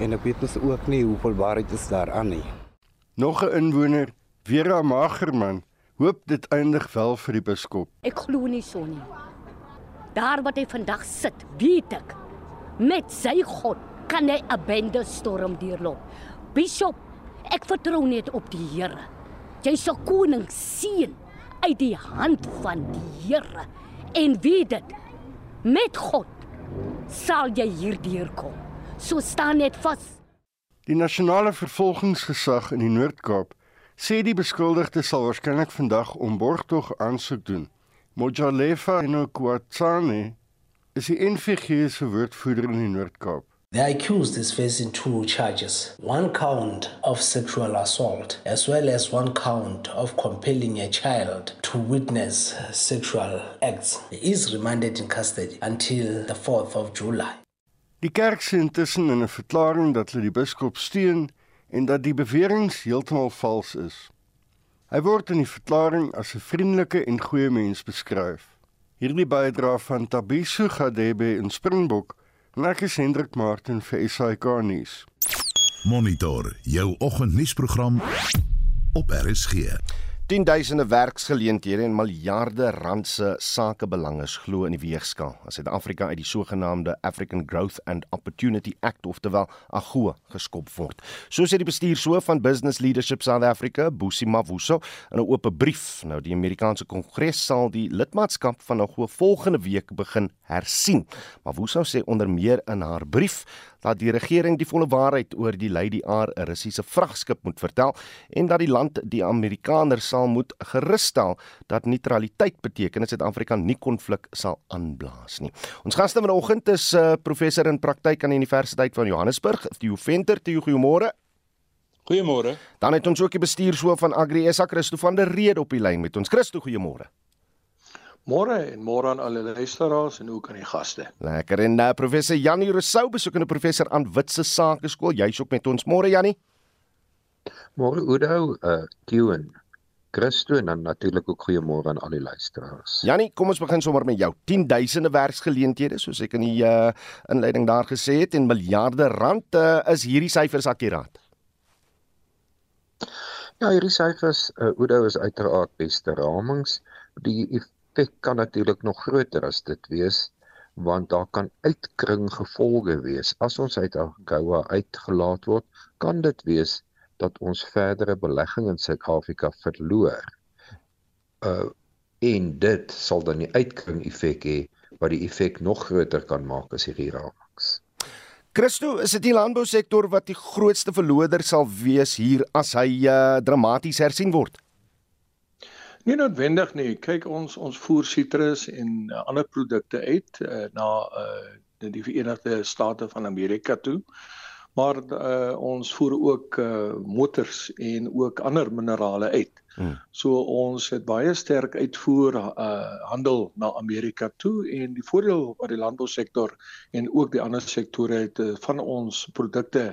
en ek weet ons ook nie hoeveel waarheid is daar aan nie. Nog 'n inwoner, Vera Magerman, hoop dit eindig wel vir die biskop. Ek glo nie so nie. Daar wat hy vandag sit, weet ek, met sy God kan hy 'n bende storm deurloop. Bishop, ek vertrou net op die Here. Jy se koning seën uit die hand van die Here en weet dit met God sal jy hierdeur kom. So staan net vas. Die nasionale vervolgingsgesag in die Noord-Kaap sê die beskuldigde sal waarskynlik vandag om borgtog aansoek doen. Mojalefa Nokwatsane is die NVG se woordvoerder in die Noord-Kaap. The accused is facing two charges one count of sexual assault, as well as one count of compelling a child to witness sexual acts. He is remanded in custody until the 4th of July. Die kerk sê intussen in 'n verklaring dat hulle die biskop steun en dat die beweringe heeltemal vals is. Hy word in die verklaring as 'n vriendelike en goeie mens beskryf. Hierdie bydra van Tabiso Gadebe in Springbok En ek is Hendrik Martin vir SAK nuus. Monitor jou oggendnuusprogram op RSG. Tienduisende werksgeleenthede en miljarde rand se sakebelanges glo in die weegskaal as Suid-Afrika uit die sogenaamde African Growth and Opportunity Act oftewel AGOA geskop word. So sê die bestuurshoof van Business Leadership South Africa, Busi Mavuso, in 'n oop brief. Nou die Amerikaanse Kongres sal die lidmaatskap van AGOA volgende week begin hersien. Mavuso sê onder meer in haar brief dat die regering die volle waarheid oor die Lady R, 'n Russiese vragskip moet vertel en dat die land die Amerikaners sal moet gerusstel dat neutraliteit beteken dat Suid-Afrika nie konflik sal aanblaas nie. Ons gaste vanoggend is uh, professor in praktyk aan die Universiteit van Johannesburg, Theo Venter, Theo goeiemôre. Goeiemôre. Dan het ons ook die bestuurshoof van Agri SA Christo van der Rede op die lyn met ons. Christo, goeiemôre. Môre en môre aan alle luisteraars en ook aan die gaste. Lekker en uh, professor Janie Rousseau besoekende professor aan Witse Sake Skool. Jy's ook met ons. Môre Janie. Môre Oudo, uh Tuen. Christo en dan natuurlik ook goeiemôre aan al die luisteraars. Janie, kom ons begin sommer met jou. 10000de werksgeleenthede, soos ek in die uh inleiding daar gesê het en miljarde rand uh, is hierdie syfers akkuraat. Ja, hierdie syfers uh Oudo is uiteraard beste ramings. Die effek kan natuurlik nog groter as dit wees want daar kan uitkring gevolge wees. As ons uit AGOA uitgelaat word, kan dit wees dat ons verdere belegging in Suid-Afrika verloor. Uh en dit sal dan die uitkring effek hê wat die effek nog groter kan maak as hierdie ramings. Christo, is dit die landbousektor wat die grootste verloder sal wees hier as hy uh, dramaties hersien word? Nie noodwendig nie. Kyk ons ons voer sitrus en uh, ander produkte uit uh, na uh, die Verenigde State van Amerika toe. Maar uh, ons voer ook uh, motors en ook ander minerale uit. Hmm. So ons het baie sterk uitvoer uh, handel na Amerika toe en die voordeel wat die landbousektor en ook die ander sektore het uh, van ons produkte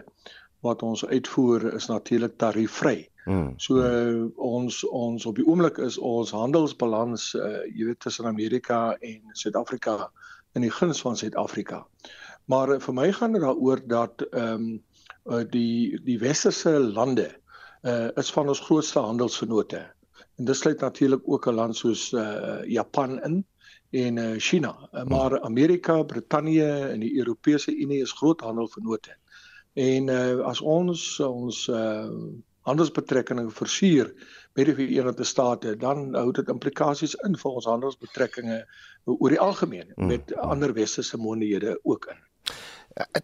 wat ons uitvoer is natuurlik tariefvry. Hmm. So uh, ons ons op die oomblik is ons handelsbalans uh, jy weet tussen Amerika en Suid-Afrika in die guns van Suid-Afrika. Maar uh, vir my gaan dit daaroor dat ehm um, uh, die die westerse lande uh, is van ons grootste handelsvennote. En dit sluit natuurlik ook 'n land soos uh, Japan in en uh, China. Uh, maar Amerika, Brittanje en die Europese Unie is groot handelsvennote. En uh, as ons ons uh, handelsbetrekkinge versuur met die Verenigde State, dan hou dit implikasies in vir ons handelsbetrekkinge oor die algemeen met ander westerse monede ook in.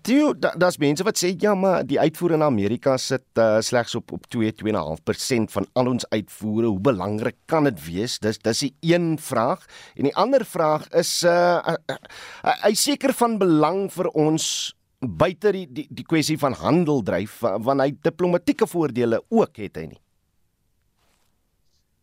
Toe daar's mense wat sê ja maar die uitvoere na Amerika sit uh, slegs op op 2 2.5% van al ons uitvoere. Hoe belangrik kan dit wees? Dis dis die een vraag. En die ander vraag is uh hy uh, uh, uh, seker van belang vir ons buite die die die kwessie van handel dryf want hy diplomatieke voordele ook het hy nie.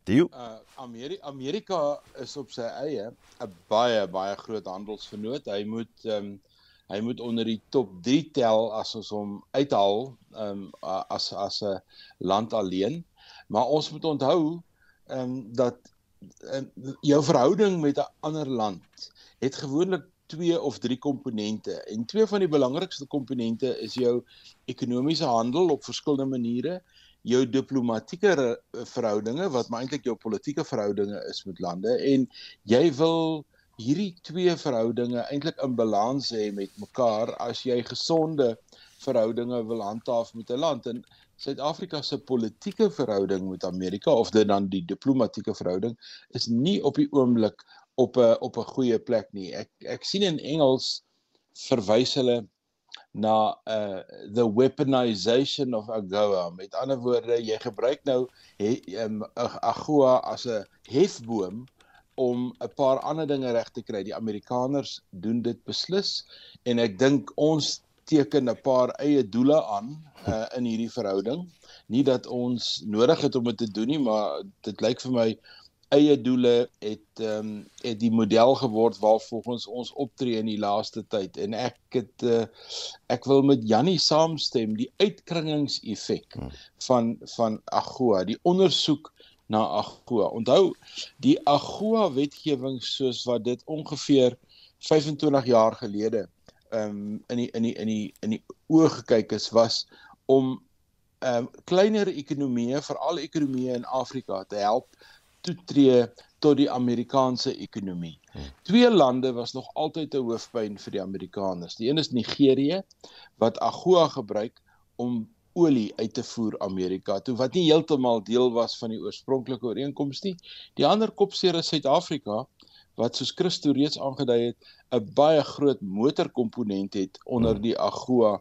Die uh Amerika Amerika is op sy eie 'n baie baie groot handelsvernoot. Hy moet ehm um, hy moet onder die top 3 tel as ons hom uithaal um, as as 'n land alleen maar ons moet onthou um, dat um, jou verhouding met 'n ander land het gewoonlik twee of drie komponente. En twee van die belangrikste komponente is jou ekonomiese handel op verskillende maniere jou diplomatieke verhoudinge wat maar eintlik jou politieke verhoudinge is met lande en jy wil hierdie twee verhoudinge eintlik in balans hê met mekaar as jy gesonde verhoudinge wil handhaaf met 'n land. En Suid-Afrika se politieke verhouding met Amerika of dit dan die diplomatieke verhouding is nie op die oomblik op 'n op 'n goeie plek nie. Ek ek sien in Engels verwys hulle na uh the weaponization of AGOA. Met ander woorde, jy gebruik nou he, um, AGOA as 'n hefboom om 'n paar ander dinge reg te kry. Die Amerikaners doen dit beslis en ek dink ons teken 'n paar eie doele aan uh, in hierdie verhouding. Nie dat ons nodig het om dit te doen nie, maar dit lyk vir my eie doele het ehm um, het die model geword waarvolgens ons optree in die laaste tyd en ek het uh, ek wil met Jannie saamstem die uitkringingseffek hmm. van van AGOA die ondersoek na AGOA. Onthou, die AGOA wetgewing soos wat dit ongeveer 25 jaar gelede um in die in die in die in die oë gekyk is was om ehm um, kleiner ekonomieë, veral ekonomieë in Afrika te help toetree tot die Amerikaanse ekonomie. Hmm. Twee lande was nog altyd 'n hoofpyn vir die Amerikaners. Die een is Nigerië wat AGOA gebruik om olie uit te voer Amerika toe wat nie heeltemal deel was van die oorspronklike ooreenkoms nie. Die ander kopseer is Suid-Afrika wat soos Christo reeds aangedui het 'n baie groot motorkomponent het onder hmm. die AGOA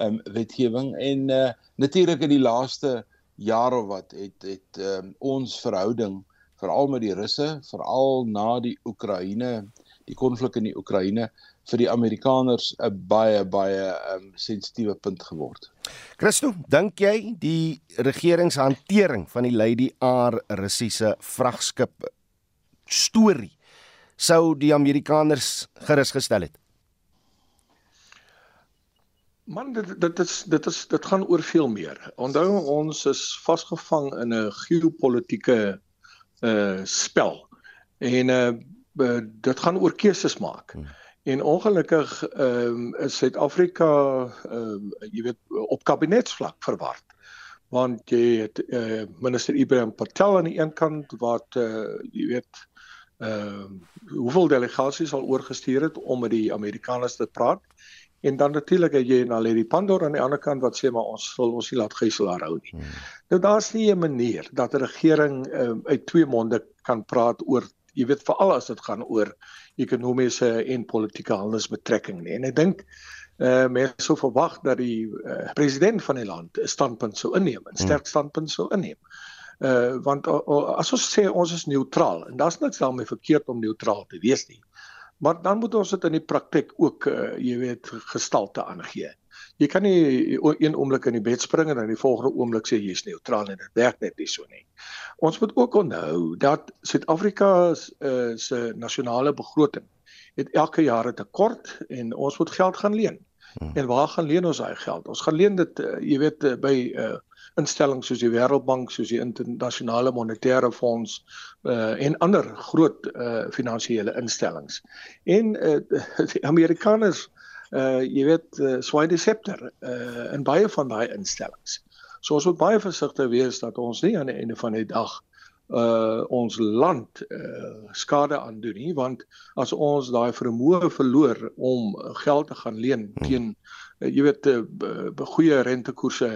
um, wetgewing en uh, natuurlik in die laaste jaar of wat het het um, ons verhouding veral met die Russe, veral na die Oekraïne, die konflik in die Oekraïne vir die Amerikaners 'n baie baie um, sensitiewe punt geword. Christo, dink jy die regeringshantering van die Lady R Russiese vragskip storie sou die Amerikaners gerus gestel het? Man dit dit is dit is dit gaan oor veel meer. Onthou ons is vasgevang in 'n geopolitiese uh spel. En uh dit gaan oor keuses maak. Hmm. En ongelukkig ehm um, is Suid-Afrika ehm uh, jy weet op kabinetsvlak verward. Want jy het uh minister Ibrahim Patel aan die een kant wat uh jy weet ehm uh, hoeveel delegasies al oorgestuur het om met die Amerikaners te praat En dan natuurlik het jy na Larry Pandor aan die ander kant wat sê maar ons wil ons nie laat gijslaar hou nie. Hmm. Nou daar's nie 'n manier dat 'n regering um, uit twee monde kan praat oor jy weet veral as dit gaan oor ekonomiese en politieke handelsbetrekkinge nie. En ek dink eh uh, mense sou verwag dat die uh, president van die land 'n standpunt sou inneem, 'n sterk hmm. standpunt sou inneem. Eh uh, want uh, uh, as ons sê ons is neutraal en daar's niks daarmee verkeerd om neutraal te wees nie. Maar dan moet ons dit in die praktyk ook uh, jy weet gestalte aangee. Jy kan nie een oomblik in die bed spring en dan die volgende oomblik sê jy's neutraal en dit werk net nie so nie. Ons moet ook onthou dat Suid-Afrika uh, se nasionale begroting het elke jaar 'n tekort en ons moet geld gaan leen. Hmm. En waar gaan leen ons daai geld? Ons gaan leen dit uh, jy weet by uh, instellings soos die Wêreldbank, soos die Internasionale Monetaire Fonds uh en ander groot uh finansiële instellings. En uh die Amerikaners uh jy weet uh, swaai die scepter uh in baie van daai instellings. So ons moet baie versigtig wees dat ons nie aan die einde van die dag uh ons land uh skade aandoen nie want as ons daai vermoë verloor om geld te gaan leen hmm. teen uh, jy weet uh, goeie rentekoerse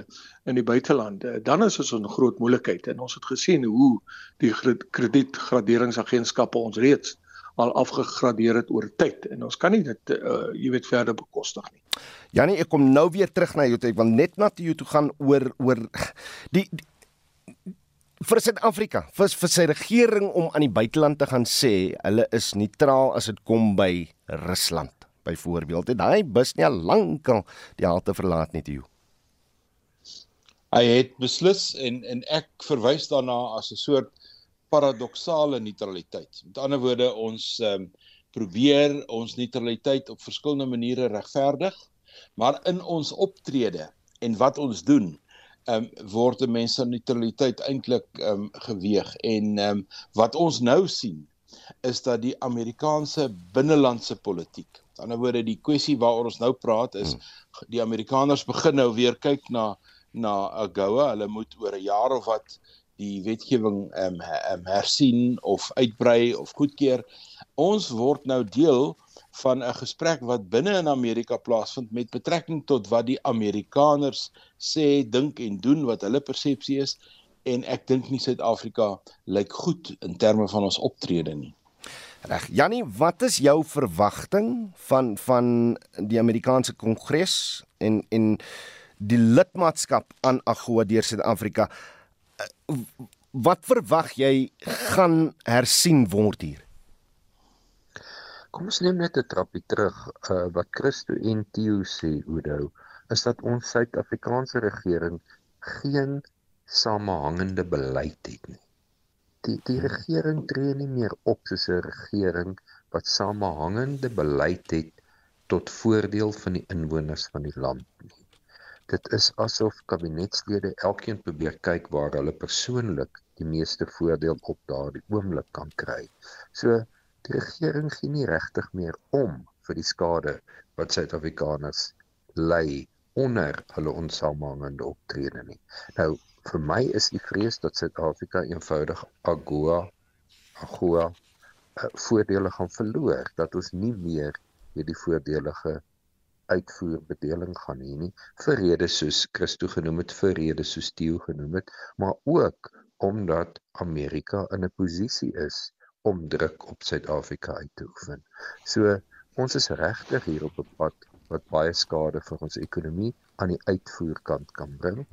in die buiteland uh, dan is ons 'n groot moeilikheid en ons het gesien hoe die kredietgraderingsagentskappe ons reeds al afgegradeer het oor tyd en ons kan nie dit uh, jy weet verder bekostig nie. Janie, ek kom nou weer terug na jou toe. Ek wil net na jou toe gaan oor oor die, die vir Suid-Afrika, vir vir sy regering om aan die buiteland te gaan sê hulle is neutraal as dit kom by Rusland. Byvoorbeeld, het daai bus nie al lankal die halte verlaat nie toe. Hy het beslis en en ek verwys daarna as 'n soort paradoksale neutraliteit. Met ander woorde, ons ehm um, probeer ons neutraliteit op verskillende maniere regverdig, maar in ons optrede en wat ons doen, ehm um, word mense neutraliteit eintlik ehm um, geweeg en ehm um, wat ons nou sien is dat die Amerikaanse binnelandse politiek. Aan die ander woorde die kwessie waaroor ons nou praat is hmm. die Amerikaners begin nou weer kyk na na AGOA. Hulle moet oor 'n jaar of wat die wetgewing ehm um, hersien of uitbrei of goedkeur. Ons word nou deel van 'n gesprek wat binne in Amerika plaasvind met betrekking tot wat die Amerikaners sê, dink en doen wat hulle persepsie is en ek dink nie Suid-Afrika lyk goed in terme van ons optrede nie. Reg. Jannie, wat is jou verwagting van van die Amerikaanse Kongres en en die lidmaatskap aan AGOA deur Suid-Afrika? Eh, wat verwag jy gaan hersien word hier? Kom ons neem net 'n trappie terug. Uh wat Christo en Theo sê, Oudo, is dat ons Suid-Afrikaanse regering geen samehangende beleid het nie. Die die regering tree nie meer op soos 'n regering wat samehangende beleid het tot voordeel van die inwoners van die land nie. Dit is asof kabinetslede elkeen probeer kyk waar hulle persoonlik die meeste voordeel op daardie oomblik kan kry. So die regering gee nie regtig meer om vir die skade wat Suid-Afrikaners ly onder hulle onsamehangende optrede nie. Nou vir my is die vrees dat Suid-Afrika eenvoudig AGOA AGOA uh, voordele gaan verloor dat ons nie meer hierdie voordelige uitvoerbedeling gaan hê nie vir redes soos Christo genoem het vir redes soos Theo genoem het maar ook omdat Amerika in 'n posisie is om druk op Suid-Afrika uit te oefen. So ons is regtig hier op 'n pad wat baie skade vir ons ekonomie aan die uitvoerkant kan bring.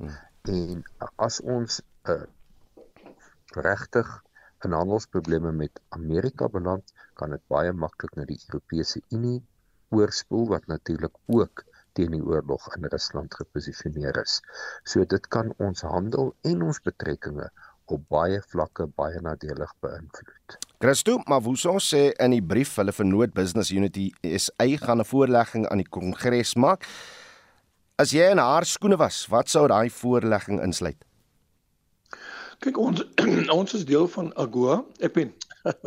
En as ons 'n uh, regtig in handelsprobleme met Amerika beland, kan dit baie maklik na die Europese Unie oorspoel wat natuurlik ook teen die oorlog in Rusland geposisioneer is. So dit kan ons handel en ons betrekkinge op baie vlakke baie nadelig beïnvloed. Christo Mavuso sê in die brief hulle vir Noord Business Unity SA gaan 'n voorlegging aan die Kongres maak. As jy in haar skoene was, wat sou daai voorlegging insluit? Kyk ons ons is deel van AGOA. Ek ben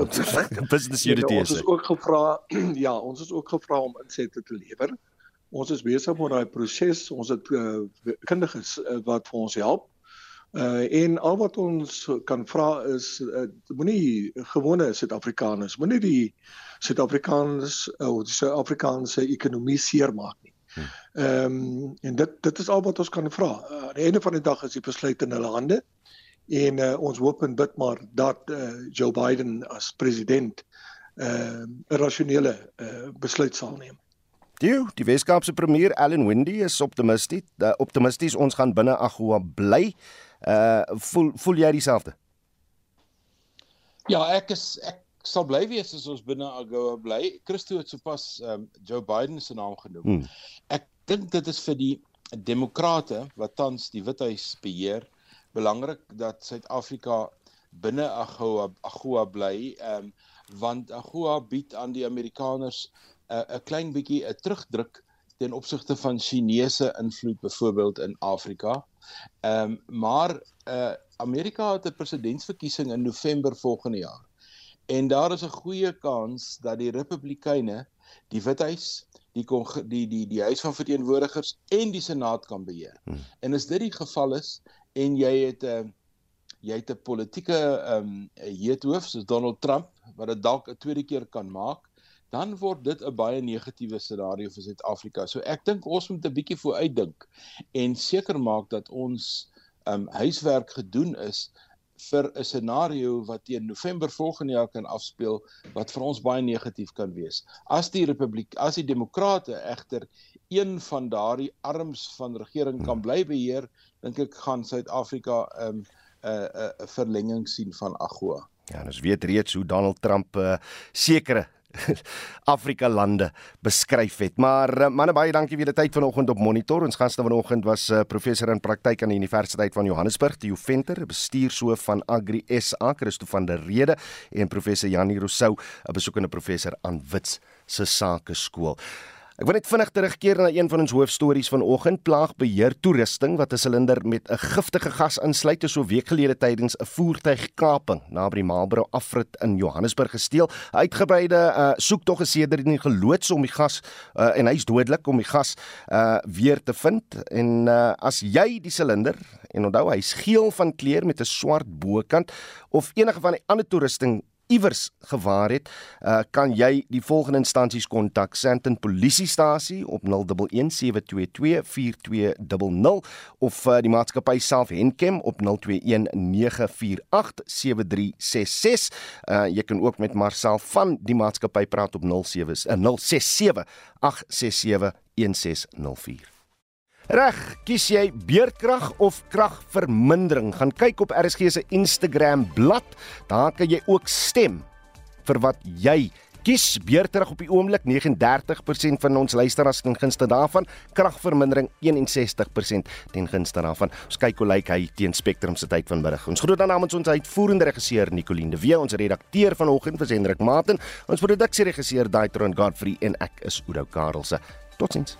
Business Unity. Ons is ook gevra ja, ons is ook gevra om insette te lewer. Ons is besig met daai proses. Ons het uh, kundiges uh, wat vir ons help Uh en al wat ons kan vra is uh, moenie gewone Suid-Afrikaners, moenie die Suid-Afrikaners uh, of die Suid-Afrikaanse ekonomie seermaak nie. Hmm. Ehm um, en dit dit is al wat ons kan vra. Uh, aan die einde van die dag is die besluit in hulle hande en uh, ons hoop en bid maar dat uh, Joe Biden as president 'n uh, rasionele uh, besluit sal neem. Die die Weskaapse premier Allan Windey is optimisties. Uh, optimisties ons gaan binne AGOA bly. Uh voel voel jy dieselfde? Ja, ek is ek sal bly wees as ons binne AGOA bly. Christo het sopas um, Joe Biden se naam genoem. Hmm. Ek dink dit is vir die demokrate wat tans die Withuis beheer belangrik dat Suid-Afrika binne AGOA AGOA bly, ehm um, want AGOA bied aan die Amerikaners 'n uh, klein bietjie 'n terugdruk ten opsigte van Chinese invloed byvoorbeeld in Afrika. Ehm um, maar uh Amerika het 'n presidentsverkiesing in November volgende jaar. En daar is 'n goeie kans dat die Republikeine die Withuis, die die die die Huis van Verteenwoordigers en die Senaat kan beheer. Hmm. En as dit die geval is en jy het 'n uh, jy het 'n politieke ehm um, heethoof soos Donald Trump wat dit dalk 'n tweede keer kan maak, dan word dit 'n baie negatiewe scenario vir Suid-Afrika. So ek dink ons moet 'n bietjie vooruitdink en seker maak dat ons um huiswerk gedoen is vir 'n scenario wat teen November volgende jaar kan afspeel wat vir ons baie negatief kan wees. As die Republiek, as die Demokrate egter een van daardie arms van regering kan bly beheer, dink ek gaan Suid-Afrika um 'n 'n verlenging sien van AGOA. Ja, ons weet reeds hoe Donald Trump 'n uh, sekere Afrika lande beskryf het. Maar uh, manne baie dankie vir die tyd vanoggend op Monitor. Ons gaste vanoggend was uh, professor in praktyk aan die Universiteit van Johannesburg, Theo Venter, bestuurshoof van Agri SA, Christo van der Rede en professor Janie Rousseau, 'n besoekende professor aan Wits se Sakeskool. Ek wil net vinnig terugkeer na een van ons hoofstories vanoggend, plaagbeheer toerusting wat 'n silinder met 'n giftige gas insluit, is so week gelede tydens 'n voertuigkaping naby die Marlboro afrit in Johannesburg gesteel. Uitgebreide uh, soektog is sedertdien geloods om die gas uh, en hy's dodelik om die gas uh, weer te vind. En uh, as jy die silinder en onthou hy's geel van kleur met 'n swart bokant of enige van die ander toerusting iewers gewaar het, uh, kan jy die volgende instansies kontak: Sandton Polisiestasie op 0117224200 of uh, die maatskappy self Henkem op 0219487366. Uh, jy kan ook met Marcel van die maatskappy praat op 07 uh, 067 867 1604. Reg, kies jy beerdkrag of kragvermindering? Gaan kyk op RSG se Instagram bladsy. Daar kan jy ook stem vir wat jy kies. Beerdkrag op die oomblik 39% van ons luisteraars ten gunste daarvan, kragvermindering 61% ten gunste daarvan. Ons kyk hoe lyk hy teen Spectrum se tyd vanmiddag. Ons groet dan namens ons uitvoerende regisseur Nicoline de Wee, ons redakteur vanoggend vir Hendrik Maten, ons produksieregisseur Daitron Godfrey en ek is Udo Karelse. Totsiens.